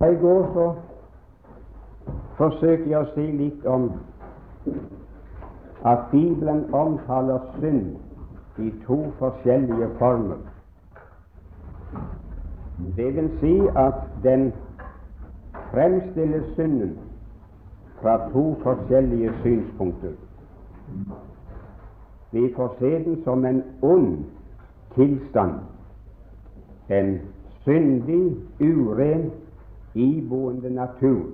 I går så forsøkte jeg å si litt om at Bibelen omtaler synd i to forskjellige former. Det vil si at den fremstiller synden fra to forskjellige synspunkter. Vi får se den som en ond tilstand, en syndig, uren iboende natur,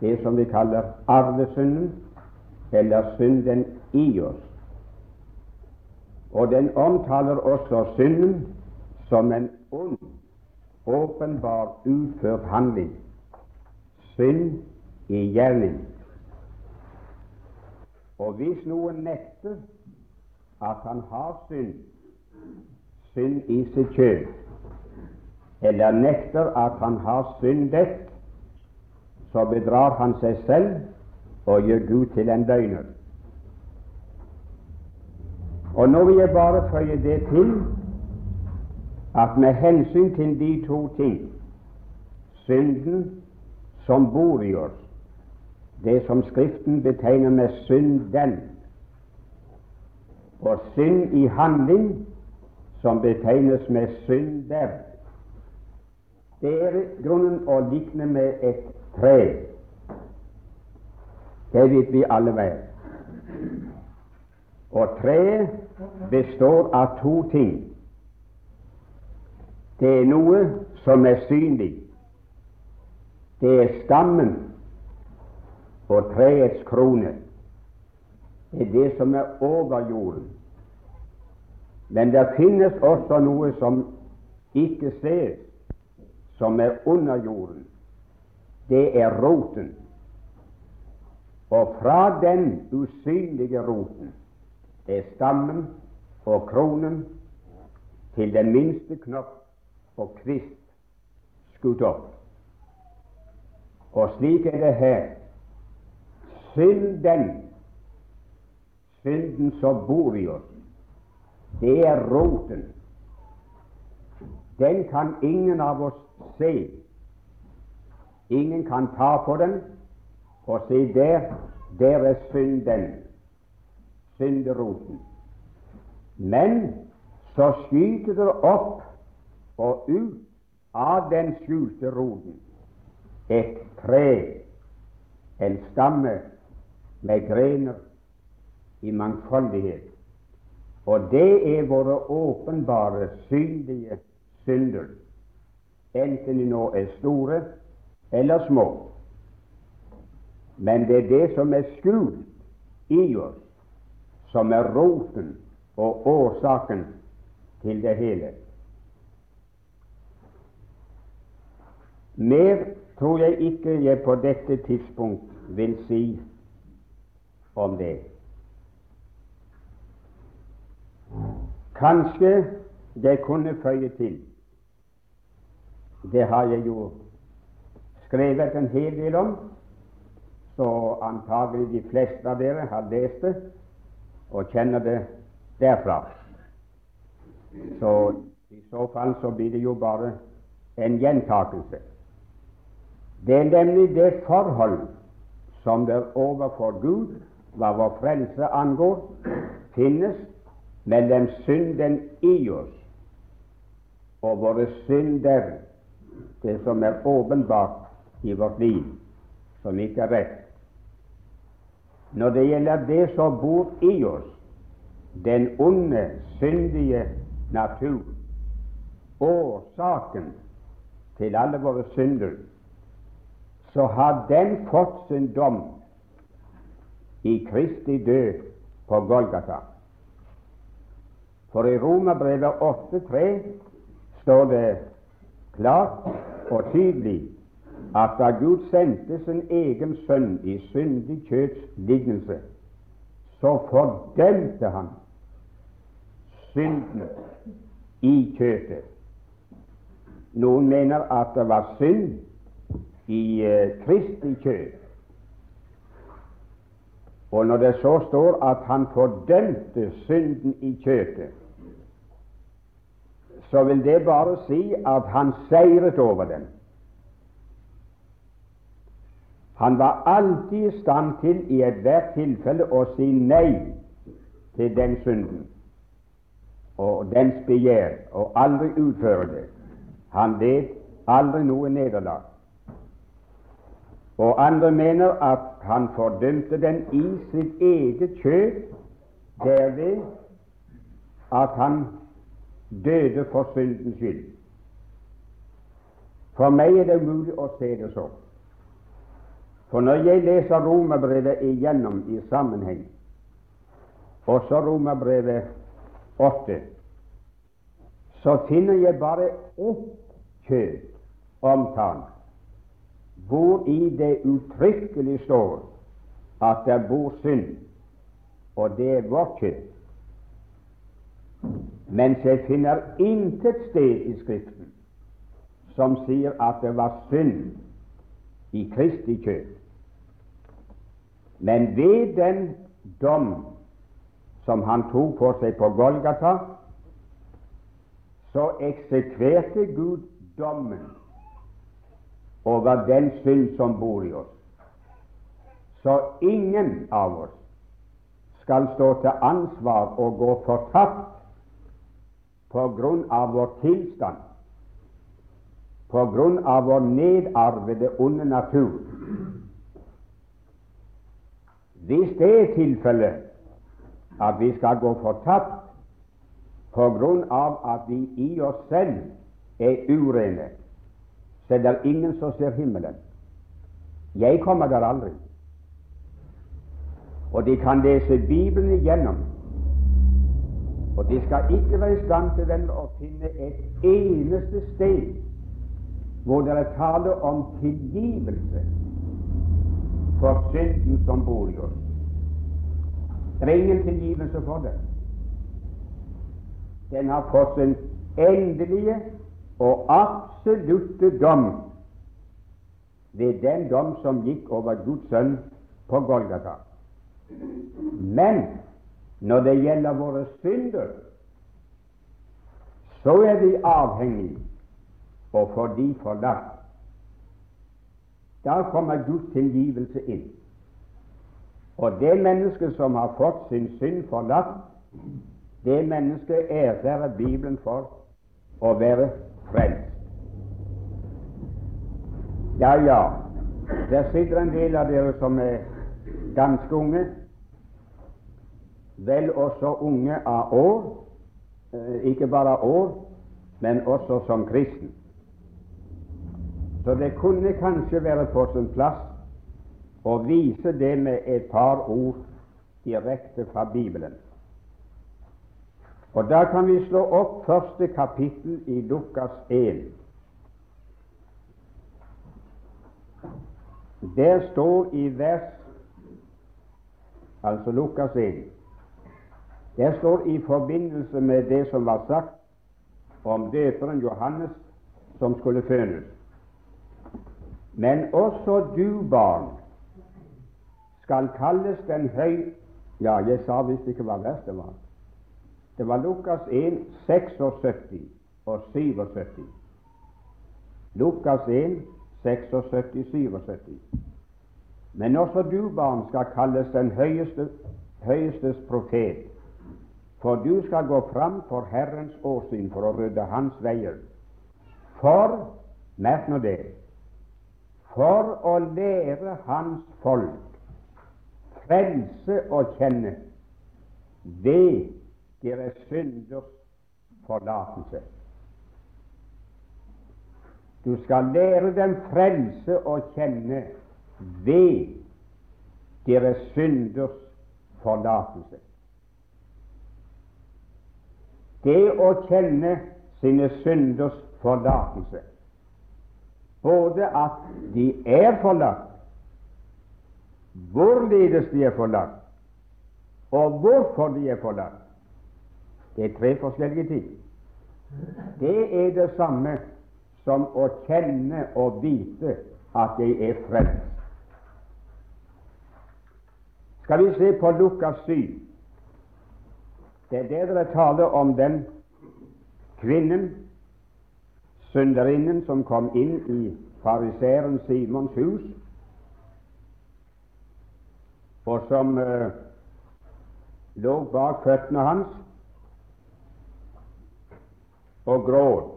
det som vi kaller arvesynden, eller synden i oss. Og den omtaler også synden som en ond, åpenbar utført handling, synd i gjerning. Og hvis noen nekter at han har synd, synd i sitt kjød, eller nekter at han har syndet, så bedrar han seg selv og gjør Gud til en løgner. Og nå vil jeg bare føye det til at med hensyn til de to ting synden som bor i oss, det som Skriften betegner med synden, og synd i handling, som betegnes med synder, det er i grunnen å likne med et tre. Det vet vi alle vel. Og treet består av to ting. Det er noe som er synlig. Det er stammen og treets krone. Det er det som er over jorden. Men det finnes også noe som ikke ses, som er under jorden, det er roten. Og fra den usynlige roten er stammen og kronen til den minste knopp og kvist skutt opp. Og slik er det her. Synden, synden som bor i oss, det er roten. Den kan ingen av oss se. Ingen kan ta på den og si der, der er synden, synderoten. Men så skyter det opp og ut av den skjulte roten et tre, en stamme med grener i mangfoldighet. Og det er våre åpenbare, synlige synder enten de nå er store eller små. Men det er det som er skjult i oss, som er roten og årsaken til det hele. Mer tror jeg ikke jeg på dette tidspunkt vil si om det. Kanskje jeg kunne føye til det har jeg jo skrevet en hel del om, så antagelig de fleste av dere har lest det og kjenner det derfra. Så i så fall så blir det jo bare en gjentakelse. Det er nemlig det forhold som der overfor Gud, hva vår frelse angår, finnes mellom synden i oss og våre synder det som er åpenbart i vårt liv, som ikke er rett. Når det gjelder det som bor i oss, den onde, syndige natur, årsaken til alle våre synder, så har den fått sin dom i Kristi død på Golgata. For i Romerbrevet 8,3 står det klart og tydelig at da Gud sendte sin egen sønn i syndig kjøtts lignelse, så fordømte han synden i kjøtet. Noen mener at det var synd i uh, Kristi kjøtt. Og når det så står at han fordømte synden i kjøtet, så vil det bare si at han seiret over dem. Han var alltid i stand til i ethvert tilfelle å si nei til den synden og dens begjær, og aldri utføre det. Han led aldri noe nederlag. Og andre mener at han fordømte den i sitt eget kjøp derved at han døde for syndens skyld. For meg er det umulig å se det så. For når jeg leser Romerbrevet igjennom i sammenheng, også Romerbrevet 8, så finner jeg bare ett kjød omtalt, i det uttrykkelig står at det bor synd, og det er vårt kjød. Mens jeg finner intet sted i Skriften som sier at det var synd i Kristi kjøp. Men ved den dom som han tok på seg på Golgata, så eksekverte Gud dommen over den synd som bor i oss. Så ingen av oss skal stå til ansvar og gå fortapt på grunn av vår tilstand, på grunn av vår nedarvede onde natur. Hvis det er tilfellet at vi skal gå fortapt på grunn av at vi i oss selv er urene, så er det ingen som ser himmelen. Jeg kommer der aldri. Og de kan lese Bibelen igjennom, og de skal ikke være i stand til den å finne et eneste sted hvor det er tale om tilgivelse for synden som bor i oss. Det er ingen tilgivelse for det. Den har fått sin endelige og absolutte dom ved den dom som gikk over Guds sønn på Golgata. Men når det gjelder våre synder, så er vi avhengig og får de forlatt. Da kommer Guds tilgivelse inn. Og det mennesket som har fått sin synd forlatt, det mennesket ærer Bibelen for å være frelst. Ja, ja, der sitter en del av dere som er ganske unge, vel også unge av år, eh, ikke bare av år, men også som kristen. Så det kunne kanskje være på sin plass å vise det med et par ord direkte fra Bibelen. Og Da kan vi slå opp første kapittel i Lukas 1. Der står i vers altså Lukas 1 Der står i forbindelse med det som var sagt om døperen Johannes som skulle fødes. Men også du, barn, skal kalles den høy... Ja, jeg sa visst ikke hva vers det var. Det var Lukas 1, 76 og 77. Lukas 1, 76, 77. Men også du, barn, skal kalles den høyeste, høyestes profet, for du skal gå fram for Herrens åsyn for å rydde Hans veier. For, merk nå det, for å lære Hans folk frelse å kjenne ved deres synders forlatelse. Du skal lære dem frelse å kjenne ved deres synders forlatelse. Det å kjenne sine synders forlatelse, både at de er forlatt, hvorledes de er forlatt, og hvorfor de er forlatt, det er tre forskjellige ting. Det er det samme som å kjenne og vite at jeg er frelst. Skal vi se på Lukas 7. Det er der dere taler om den kvinnen, synderinnen, som kom inn i fariseeren Simons hus og som uh, lå bak føttene hans og gråt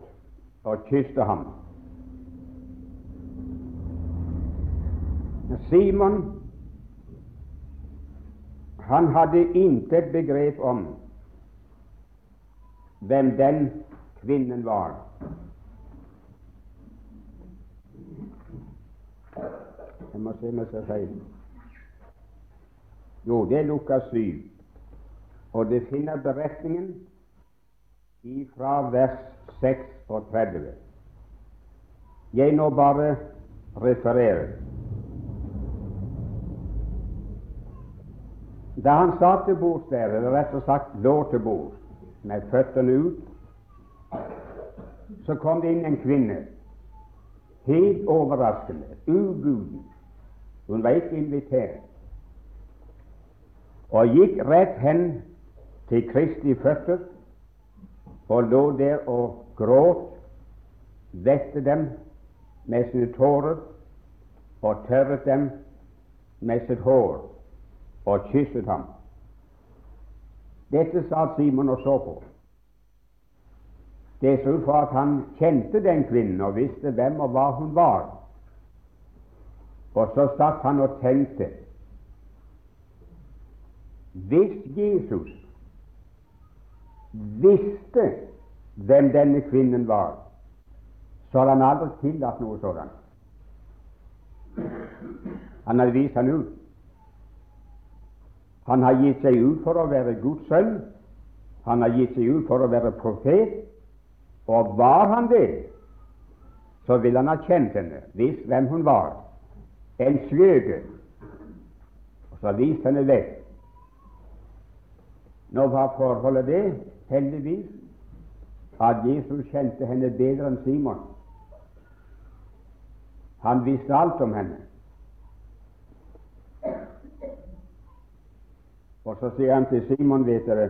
og kysste ham. Simon han hadde intet begrep om hvem den kvinnen var. Jeg må se meg jeg feil. Jo, det er Lukas 7, og det finner beretningen fra vers 36. Jeg nå bare refererer. Da han satt til bords der, eller rett og sagt lå til bords med føttene ut, så kom det inn en kvinne, helt overraskende, ubuden. Hun var ikke invitert, og gikk rett hen til Kristi føtter og lå der og gråt, vette dem med sine tårer og tørret dem med sitt hår og kysset ham. Dette satt Simon og så på. Det så ut for at han kjente den kvinnen og visste hvem og hva hun var. Og så satt han og tenkte Hvis Jesus visste hvem denne kvinnen var, så hadde han aldri tillatt noe sånt. Han hadde vist han ut. Han har gitt seg ut for å være Guds sønn. Han har gitt seg ut for å være profet. Og var han det, så ville han ha kjent henne, visst hvem hun var. En sløge. Og så viste henne vekk. Nå var forholdet det, heldigvis, at Jesus kjente henne bedre enn Simon. Han visste alt om henne. Og så sier han til Simon, vet dere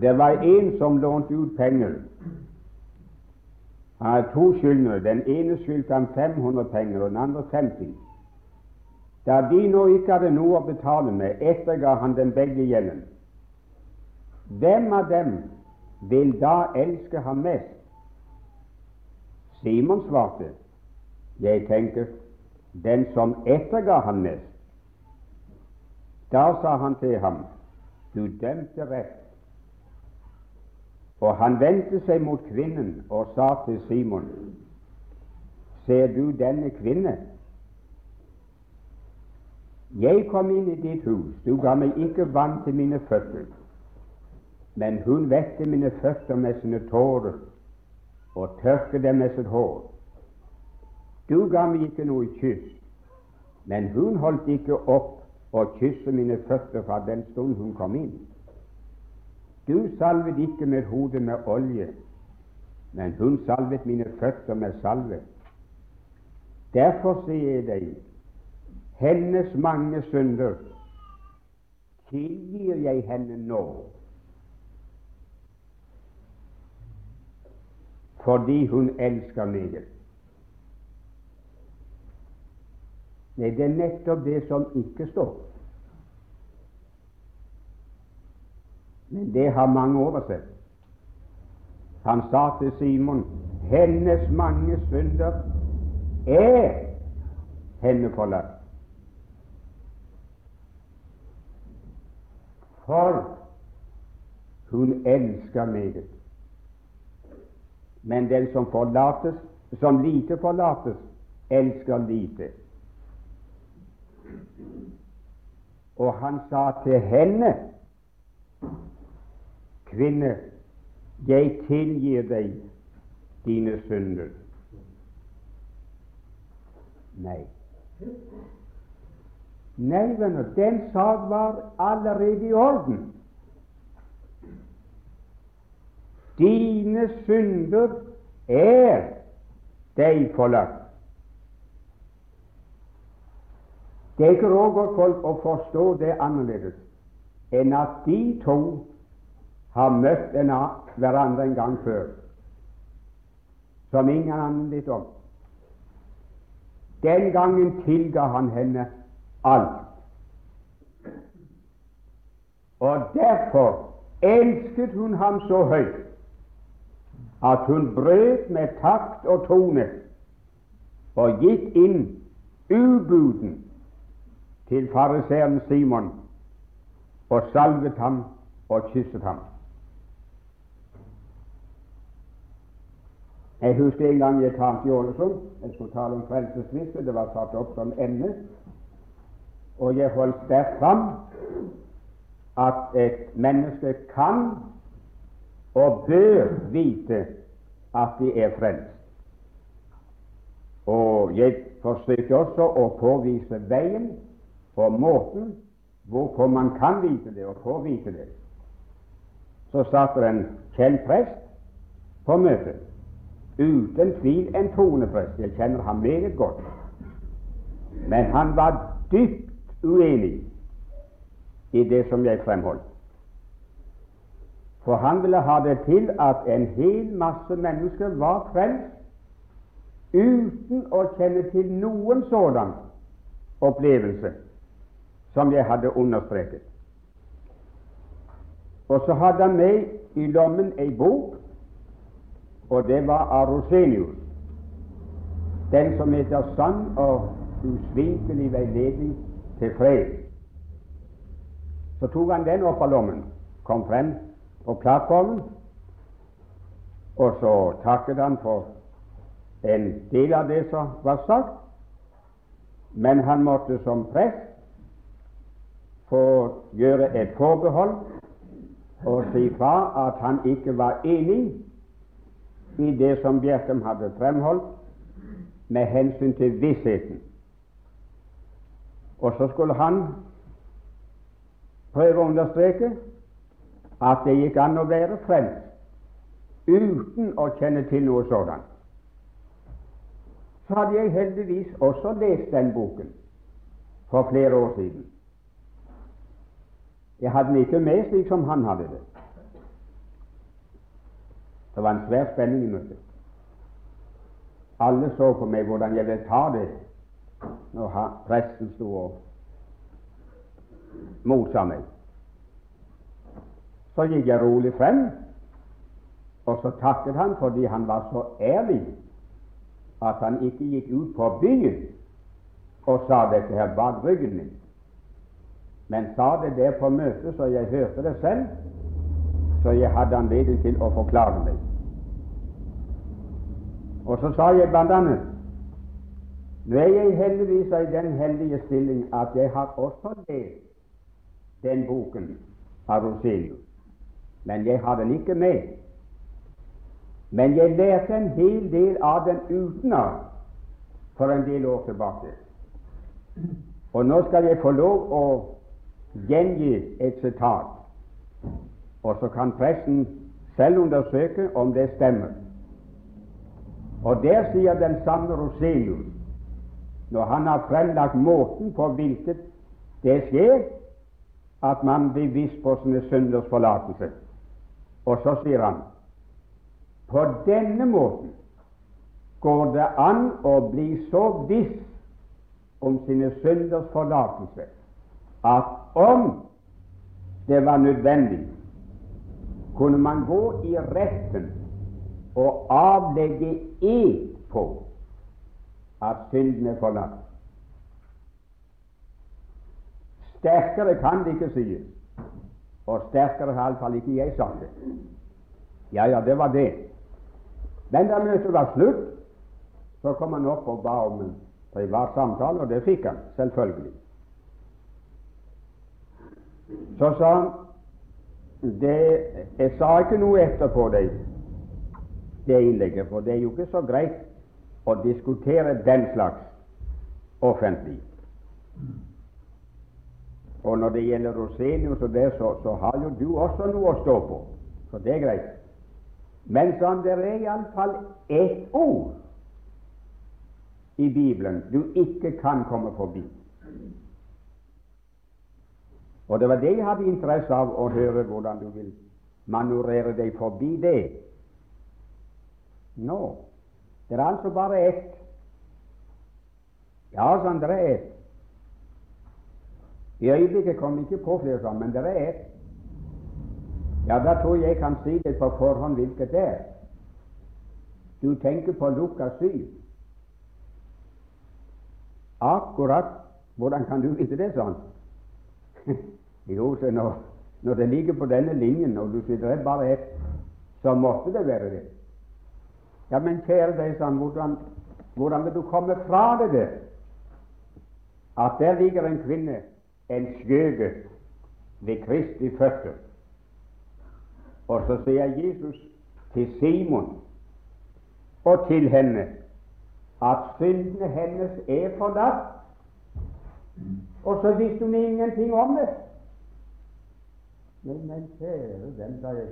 Det var en som lånte ut penger. Han hadde to skyldnere. Den ene skyldte han 500 penger, og den andre 50. Da de nå ikke hadde noe å betale med, etterga han dem begge gjelden. Hvem av dem vil da elske ham mest? Simon svarte, jeg tenker den som etterga ham mest. Da sa han til ham, du dømte rett. Og han vendte seg mot kvinnen og sa til Simon, ser du denne kvinne? Jeg kom inn i ditt hus, du ga meg ikke vann til mine føtter, men hun vette mine føtter med sine tårer og tørket dem med sitt hår. Du ga meg ikke noe kyss, men hun holdt ikke opp og kysse mine føtter fra den stund hun kom inn. Du salvet ikke med hodet med olje, men hun salvet mine føtter med salve. Derfor sier jeg deg, hennes mange synder tilgir jeg henne nå, fordi hun elsker meg. Nei, det er nettopp det som ikke står. Men det har mange oversett. Han sa til Simon hennes mange synder er henne forlatt. For hun elsker meget. Men den som forlates, som lite forlates, elsker lite. Og han sa til henne, kvinne, jeg tilgir deg dine synder. Nei. Nei, venner, den sak var allerede i orden. Dine synder er deg forlatt. Det er ikke råd folk å forstå det annerledes enn at de to har møtt hverandre en gang før, som ingen annen vet om. Den gangen tilga han henne alt. Og derfor elsket hun ham så høyt at hun brøt med takt og tone og gikk inn ubuden til fariseeren Simon og salvet ham og kysset ham. Jeg husker en gang jeg talte i Ålesund. Jeg skulle tale om frelsesvisse. Det var satt opp som emne. Og jeg holdt sterkt fram at et menneske kan og bør vite at de er frelst. Og jeg forsøker også å påvise veien og måten hvorfor man kan vite det og få vite det. Så satt det en kjent prest på møtet. Uten tvil en troende prest. Jeg kjenner ham meget godt. Men han var dypt uenig i det som jeg fremholdt. For han ville ha det til at en hel masse mennesker var frelst uten å kjenne til noen sådan opplevelse som jeg hadde understreket. Og så hadde han med i lommen ei bok, og det var av Rosenius, den som heter 'Sann og usvinkelig veiledning til fred'. Så tok han den opp av lommen, kom frem på plattformen, og så takket han for en del av det som var sagt, men han måtte som prest få gjøre et forbehold og si fra at han ikke var enig i det som Bjerkem hadde fremholdt med hensyn til vissheten. Og så skulle han prøve å understreke at det gikk an å være frelst uten å kjenne til noe sådant. Så hadde jeg heldigvis også lest den boken for flere år siden. Jeg hadde den ikke med slik som han hadde det. Det var en svær spenning i møtet. Alle så på meg hvordan jeg ville ta det når presten sto og motsa meg. Så gikk jeg rolig frem, og så takket han fordi han var så ærlig at han ikke gikk ut på byen og sa dette her bak ryggen min, men sa det der på møtet så jeg hørte det selv, så jeg hadde anledning til å forklare meg. Og så sa jeg blant annet nå er jeg heldigvis i den heldige stilling at jeg har også lest den boken av Rosenius, men jeg har den ikke med. Men jeg lærte en hel del av den utenat for en del år tilbake. Og nå skal jeg få lov å gjengi et sitat, og så kan pressen selv undersøke om det stemmer. Og der sier den samme Roselius, når han har fremlagt måten på hvilket det skjer, at man blir viss på sine synders forlatelse. Og så sier han på denne måten går det an å bli så viss om sine synders forlatelse at om det var nødvendig, kunne man gå i retten og avlegge ed på at synden er forlatt. Sterkere kan det ikke sies, og sterkere har iallfall ikke jeg sagt det. Ja, ja, det var det. Men da møtet var slutt, så kom han opp og ba om en privat samtale, og det fikk han, selvfølgelig. Så sa han det, Jeg sa ikke noe etterpå det, det innlegget, for det er jo ikke så greit å diskutere den slags offentlig. Og når det gjelder Rosenius og det, så, så, har jo du også noe å stå på. Så det er greit. Men sånn, det er iallfall ett ord i Bibelen du ikke kan komme forbi. Og det var det jeg hadde interesse av å høre hvordan du vil manøvrere deg forbi det. Nå, det er altså bare ett. Ja, sånn, det er ett. I øyeblikket kommer ikke på flere sånn, men det er ett. Ja, da tror jeg jeg kan si det på forhånd hvilket det er. Du tenker på Lukas 7. Akkurat hvordan kan du vite det sånn? jo, så når, når, det ligger på denne linjen, og du sier det er bare ett, så måtte det være det. Ja, men kjære deg, sånn, hvordan, hvordan vil du komme fra det der? At der ligger en kvinne, en skjøge, ved Kristi føtter. Og så sier Jesus til Simon og til henne at syndene hennes er forlatt. Og så visste hun ingenting om det. Men, men kjære dem, sa jeg,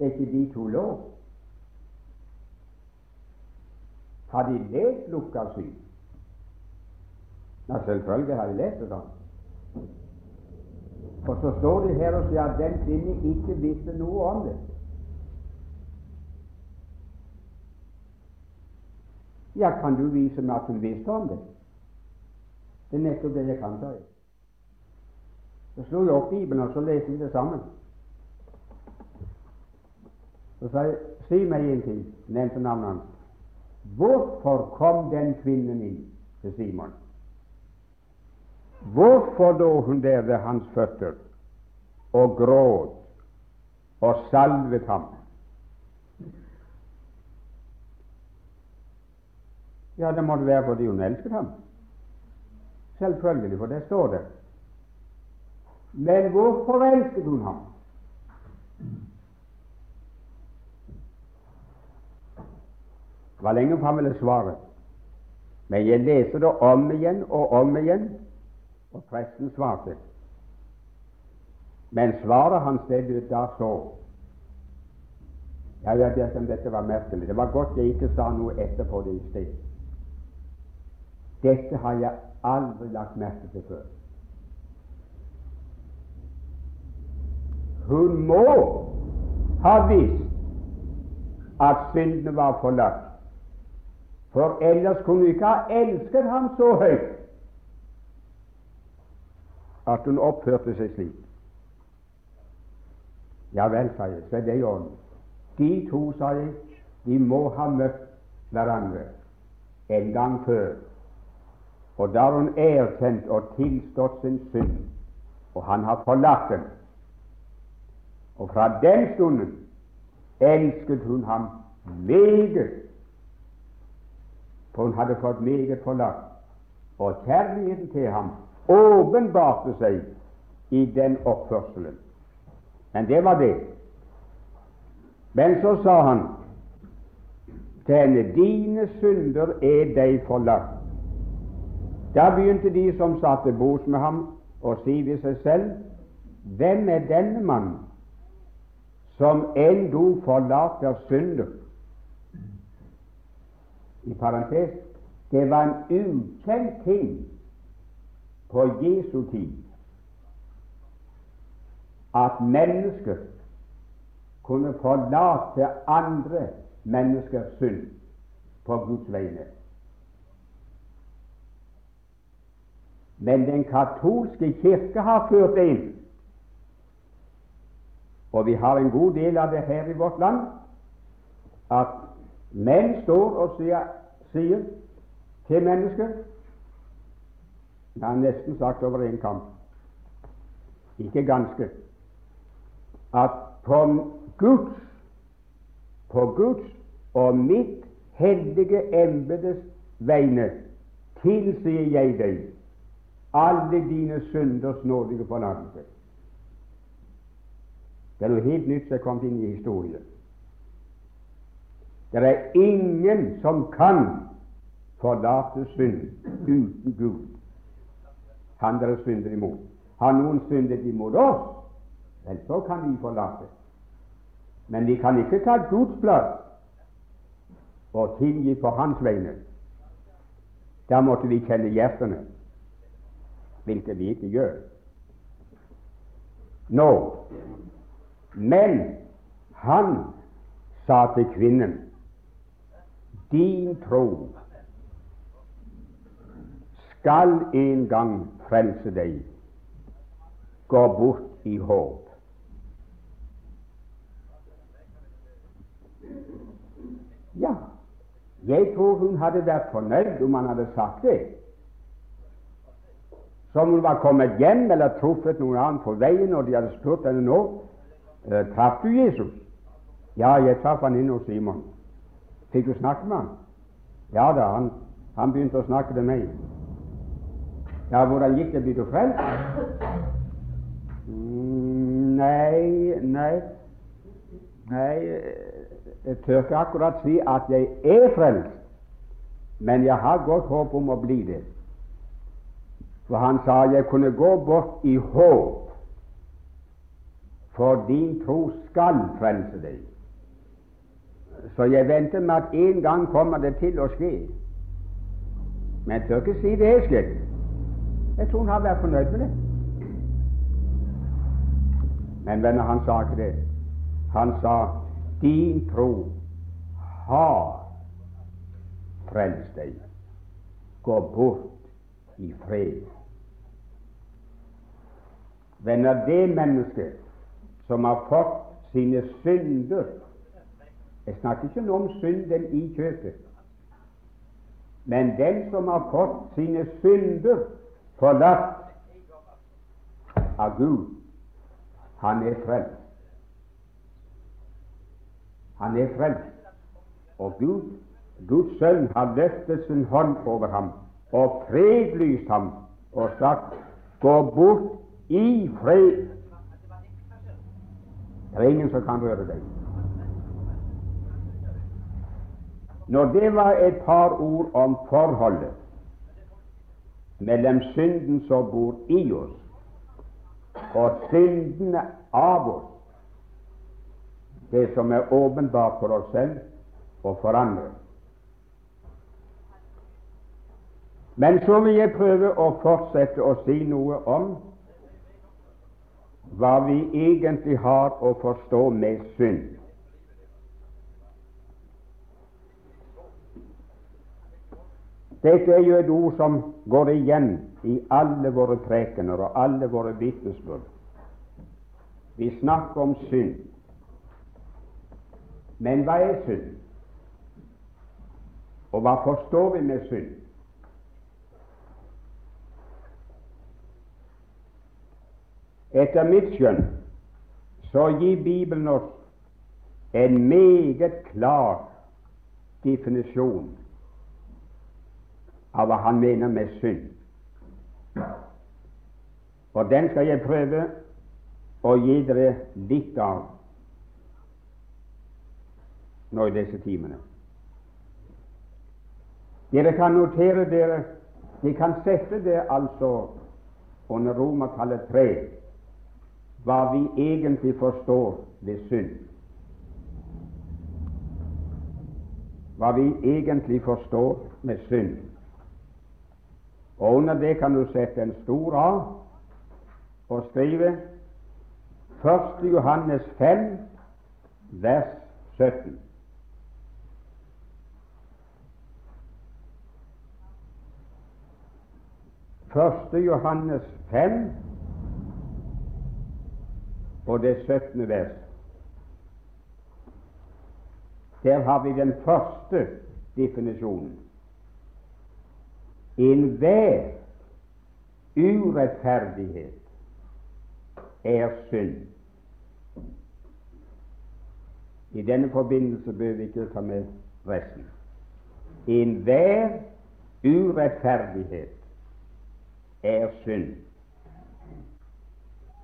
er ikke de to lov? Har de lest Lukas 7? Ja, selvfølgelig har de lest det. da. Og så står det her og sier at den kvinnen ikke visste noe om det. Ja, kan du vise meg at hun visste om det? Det er nettopp det jeg kan ta i. Så slo jeg opp Bibelen, og så leste vi det sammen. Så sa jeg, si meg en ting, nevnte navnet hans. Hvorfor kom den kvinnen inn til Simon? Hvorfor lå hun der ved hans føtter og gråt og salvet ham? Ja, det måtte være fordi hun elsket ham. Selvfølgelig, for det står det. Men hvorfor elsket hun ham? Det var lenge fram ville svare, men jeg leser det om igjen og om igjen, og presten svarte. Men svaret hans det lød da så Jeg vet ikke om dette var merkelig. Det var godt jeg ikke sa noe etterpå det i sted. Dette har jeg aldri lagt merke til før. Hun må ha visst at syndene var forlatt, for ellers kunne hun ikke ha elsket ham så høyt at hun oppførte seg slik. Ja vel, sa jeg, så er det i orden. De to, sa jeg, de må ha møtt hverandre en gang før og da har hun erkjent og tilstått sin synd, og han har forlatt den. Og fra den stunden elsket hun ham meget, for hun hadde fått meget forlatt. Og kjærligheten til ham åpenbarte seg i den oppførselen. Men det var det. Men så sa han til henne, dine synder er deg forlatt. Da begynte de som satt til bords med ham, å si ved seg selv Hvem er denne mannen som endog forlater synder? I parentes det var en ukjent ting på Jesu tid at mennesker kunne forlate andre menneskers synd på Guds vegne. Men den katolske kirke har ført det inn. Og vi har en god del av det her i vårt land, at menn står og sier, sier til mennesker Jeg har nesten sagt over en kamp, ikke ganske, at på Guds, på Guds og mitt hellige embetes vegne tilsier jeg deg alle dine synders nådige forlatelse. Det er noe helt nytt som er kommet inn i historien. Det er ingen som kan forlate synd uten Gud. Han dere synder imot. Har noen syndet imot oss, vel, så kan vi forlate. Men vi kan ikke ta Guds plass og tilgi på Hans vegne. Da måtte vi kjenne hjertene hvilket vi ikke gjør. Nå, men han sa til kvinnen, din tro skal en gang frelse deg, gå bort i håp. Ja, jeg tror hun hadde vært fornøyd om han hadde sagt det. Som hun var kommet hjem eller truffet noen annen på veien, og de hadde spurt henne nå eh, traff du Jesus. Ja, jeg traff han inne hos Simon. Fikk du snakke med han? Ja da, han, han begynte å snakke til meg. Ja, hvordan gikk det? Ble du frelst? Mm, nei, nei Nei, jeg tør ikke akkurat si at jeg er frelst, men jeg har godt håp om å bli det. For han sa jeg kunne gå bort i håp, for din tro skal frelse deg. Så jeg venter med at en gang kommer det til å skje. Men jeg tør ikke si det er slik. Jeg tror han har vært fornøyd med det. Men venner, han sa ikke det. Han sa din tro har frelst deg. Gå bort i fred. Venner, det mennesket som har fått sine synder Jeg snakker ikke nå om synden i kjøpet, men den som har fått sine synder forlatt av Gud, han er frelst. Han er frelst. Og Gud, Guds sønn har løftet sin hånd over ham og fredlyst ham og sagt gå bort i fred. Det er ingen som kan røre deg. Når det var et par ord om forholdet mellom synden som bor i oss, og syndene av oss, det som er åpenbart for oss selv og for andre. Men så vil jeg prøve å fortsette å si noe om hva vi egentlig har å forstå med synd. Dette er jo et ord som går igjen i alle våre prekener og alle våre vitnesbyrd. Vi snakker om synd. Men hva er synd? Og hva forstår vi med synd? Etter mitt skjønn så gir Bibelen oss en meget klar definisjon av hva han mener med synd. Og den skal jeg prøve å gi dere litt av nå i disse timene. Dere kan notere dere De kan sette det altså under romertallet tre hva vi egentlig forstår ved synd. Hva vi egentlig forstår med synd. Og under det kan du sette en stor A og skrive 1. Johannes 5, vers 17. Første Johannes 5 og det 17. vers. Der har vi den første definisjonen. Enhver urettferdighet er synd. I denne forbindelse bør vi ikke ta med resten. Enhver urettferdighet er synd.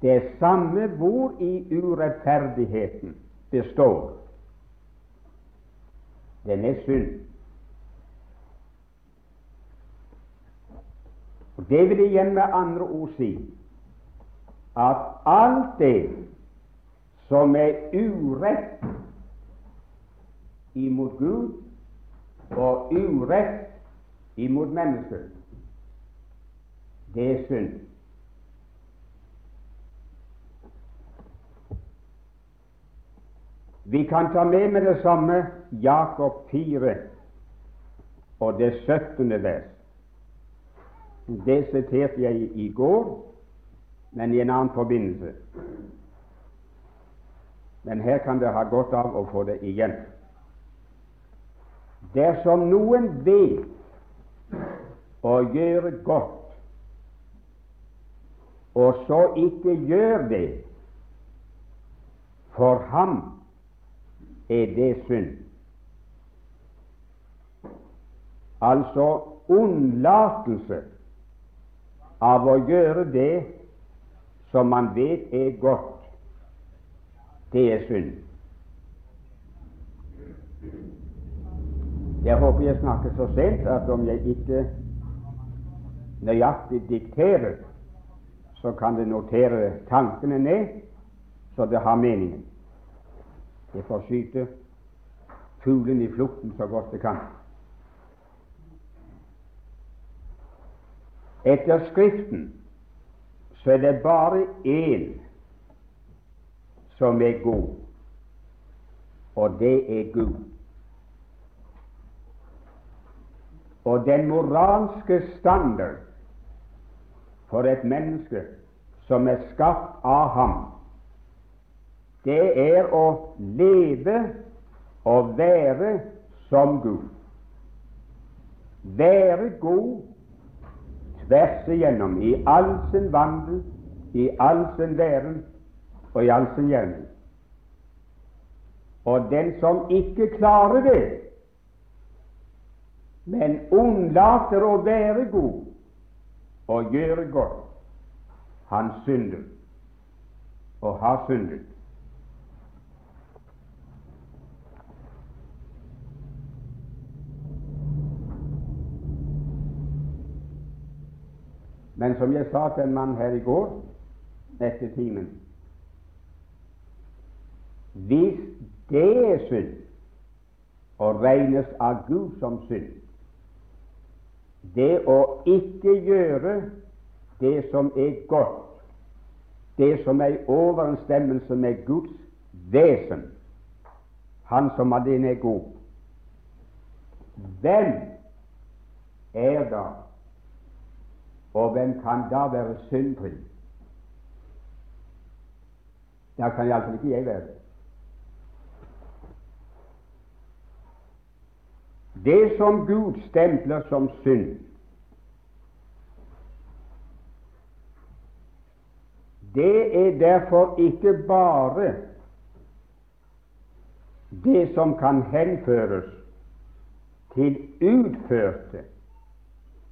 Det samme hvor i urettferdigheten består. Den er synd. Og Det vil igjen med andre ord si at alt det som er urett imot Gud og urett imot mennesker, det er synd. Vi kan ta med med det samme Jakob 4 og det 17. vers. Det siterte jeg i går, men i en annen forbindelse. Men her kan det ha godt av å få det igjen. Dersom noen vet å gjøre godt, og så ikke gjør det, for ham er det synd. Altså unnlatelse av å gjøre det som man vet er godt, det er synd. Jeg håper jeg snakker så sent at om jeg ikke nøyaktig dikterer, så kan det notere tankene ned, så det har meningen. Jeg får skyte fuglen i flukten så godt det kan. Etter Skriften så er det bare én som er god, og det er Gud. Og den moralske standard for et menneske som er skapt av ham, det er å leve og være som Gud. Være god tvers igjennom i all sin vandel, i all sin væren og i all sin gjerning. Og den som ikke klarer det, men unnlater å være god og gjøre godt, han synder og har syndet. Men som jeg sa til en mann her i går etter timen. Hvis det er synd og regnes av Gud som synd, det å ikke gjøre det som er godt, det som er i overensstemmelse med Guds vesen, Han som alene er god, hvem er da og hvem kan da være syndfri? Da kan iallfall ikke jeg være det. Det som Gud stempler som synd, det er derfor ikke bare det som kan henføres til utførte,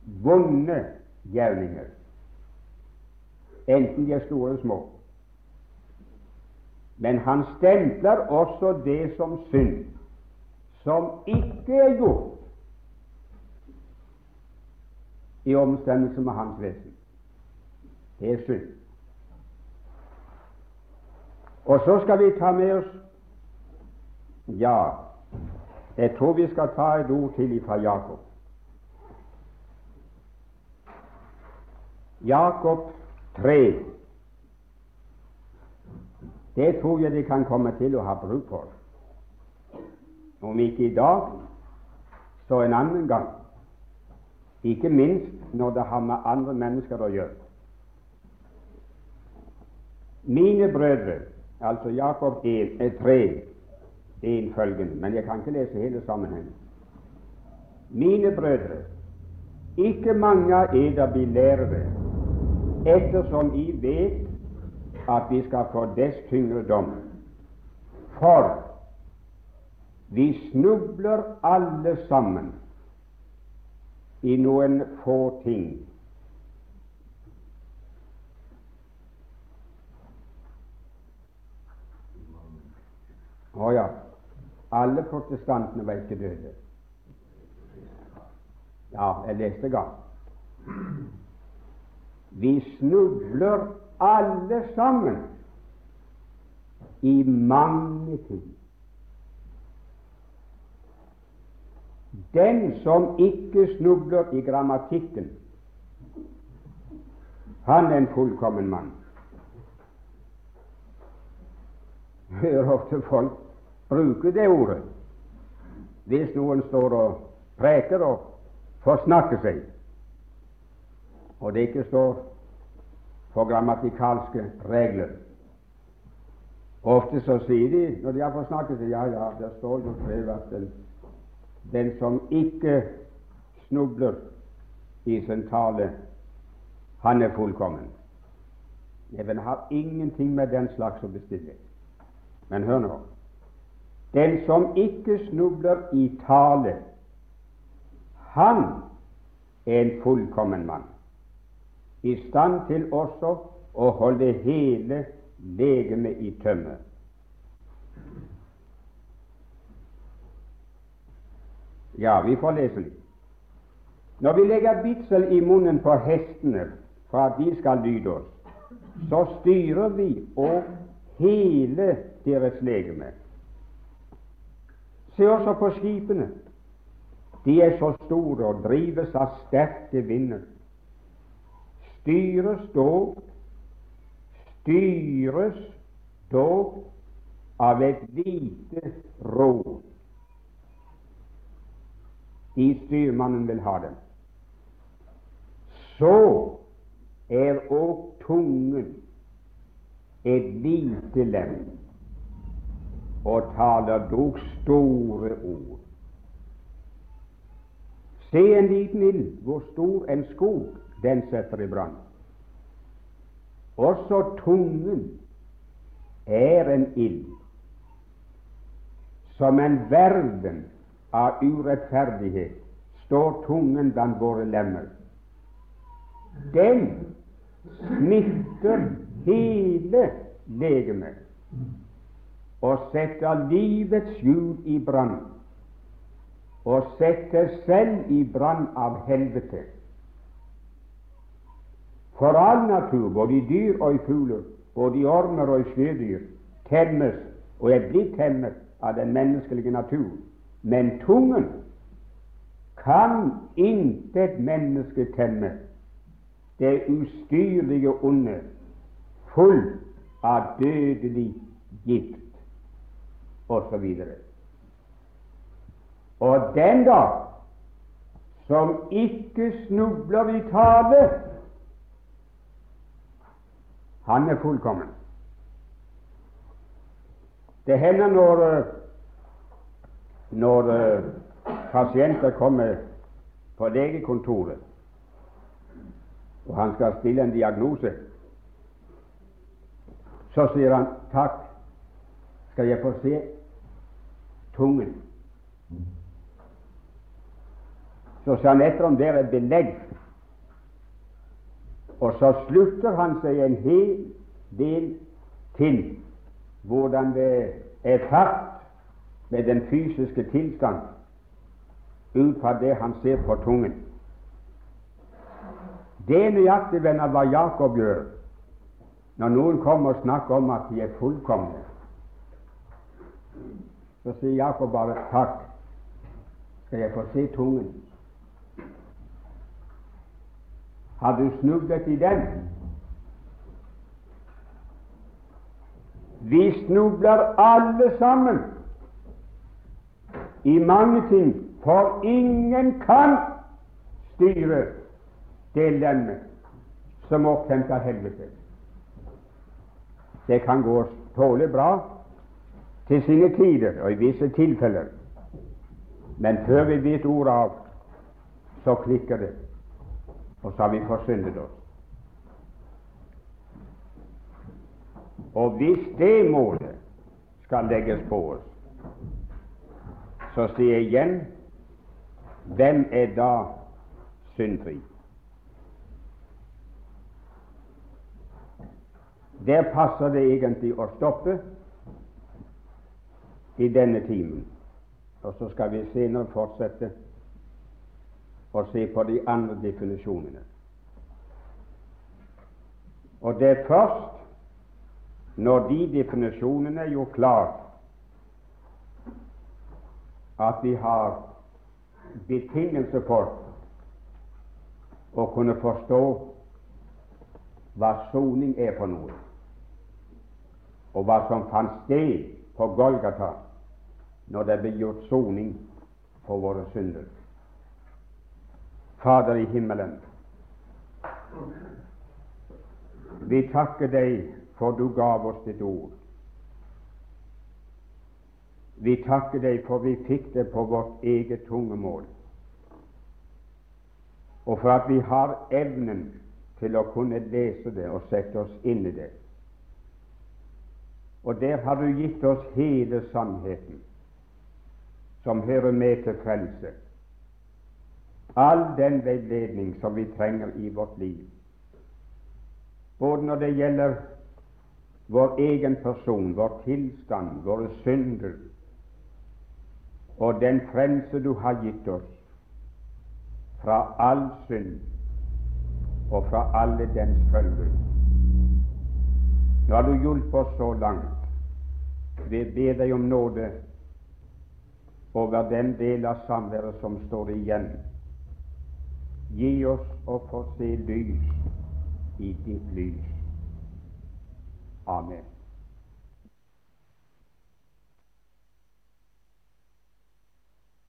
vonde gjerninger, enten de er store eller små. Men han stempler også det som synd, som ikke er gjort i omstemmelse med hans vesen. Det er synd. Og så skal vi ta med oss Ja, jeg tror vi skal ta et ord til fra Jakob. Jakob 3. Det tror jeg de kan komme til å ha bruk for. Om ikke i dag, så en annen gang. Ikke minst når det har med andre mennesker å gjøre. Mine brødre, altså Jakob 1, 3, 1 følgende, men jeg kan ikke lese hele sammenhengen. Mine brødre, ikke mange av eder blir lærere ettersom I vet at vi skal få dess tyngre dom. For vi snubler alle sammen i noen få ting. Å oh, ja, alle protestantene var ikke døde. Ja, jeg leste galt. Vi snubler alle sammen i mange ting. Den som ikke snubler i grammatikken, han er en fullkommen mann. Hører ofte folk bruke det ordet hvis noen står og preker og forsnakker seg. Og det ikke står for grammatikalske regler. Ofte så sier de, når de har fått snakket, ja, ja, der står jo skrevet at den, den som ikke snubler i sin tale, han er fullkommen. Neven har ingenting med den slags å bestille. Men hør nå. Den som ikke snubler i tale, han er en fullkommen mann, i stand til også å holde hele legemet i tømme. Ja, vi får lese litt. Når vi legger bitsel i munnen på hestene for at de skal lyde oss, så styrer vi og hele deres legeme. Se også på skipene. De er så store og drives av sterke vinder. Styres dog styres dog av et lite råd i styrmannen vil ha dem. Så er òg tungen et lite lem og taler dog store ord. Se en liten ild, hvor stor en skog den setter i brann. Også tungen er en ild, som en verden av urettferdighet står tungen blant våre lemmer. Den smitter hele legemet og setter livets hjul i brann, og setter selv i brann av helvete. For all natur, både i dyr og i fugler, både i ormer og i sjødyr, temmes og er blitt temmet av den menneskelige natur. Men tungen kan intet menneske temme. Det ustyrlige onde, fullt av dødelig gift, osv. Og den da som ikke snubler i tale, han er fullkommen. Det hender når, eh, når uh, pasienter kommer på legekontoret, og han skal stille en diagnose, så sier han 'takk, skal jeg få se tungen'? Så sier han etter om det er belegg og så slutter han seg en hel del til hvordan det er fart med den fysiske tilstand ut fra det han ser på tungen. Det er nøyaktig venner hva Jakob gjør når noen kommer og snakker om at de er fullkomne. Så sier Jakob bare 'takk, skal jeg få se tungen'? Har du snublet i den? Vi snubler alle sammen i mange ting, for ingen kan styre det lemmet som opphentet helvete. Det kan gå tålelig bra til sine tider og i visse tilfeller, men før vi vet ordet av, så klikker det og så har vi forsyndet oss. Og hvis det målet skal legges på oss, så sier jeg igjen hvem er da syndfri? Der passer det egentlig å stoppe i denne timen, og så skal vi senere fortsette og se på de andre definisjonene. Og det er først når de definisjonene er gjort klart, at vi har betingelse for å kunne forstå hva soning er for noe, og hva som fant sted på Golgata når det ble gjort soning for våre synder. Fader i himmelen, Vi takker deg for du gav oss ditt ord. Vi takker deg for vi fikk det på vårt eget tungemål, og for at vi har evnen til å kunne lese det og sette oss inn i det. Og der har du gitt oss hele sannheten, som hører med til frelse. All den veiledning som vi trenger i vårt liv, både når det gjelder vår egen person, vår tilstand, våre synder, og den frelse du har gitt oss fra all synd og fra alle dens følger. Nå har du hjulpet oss så langt. Vi ber deg om nåde over den del av samværet som står igjen. Gi oss å få se lys i ditt lys. Amen.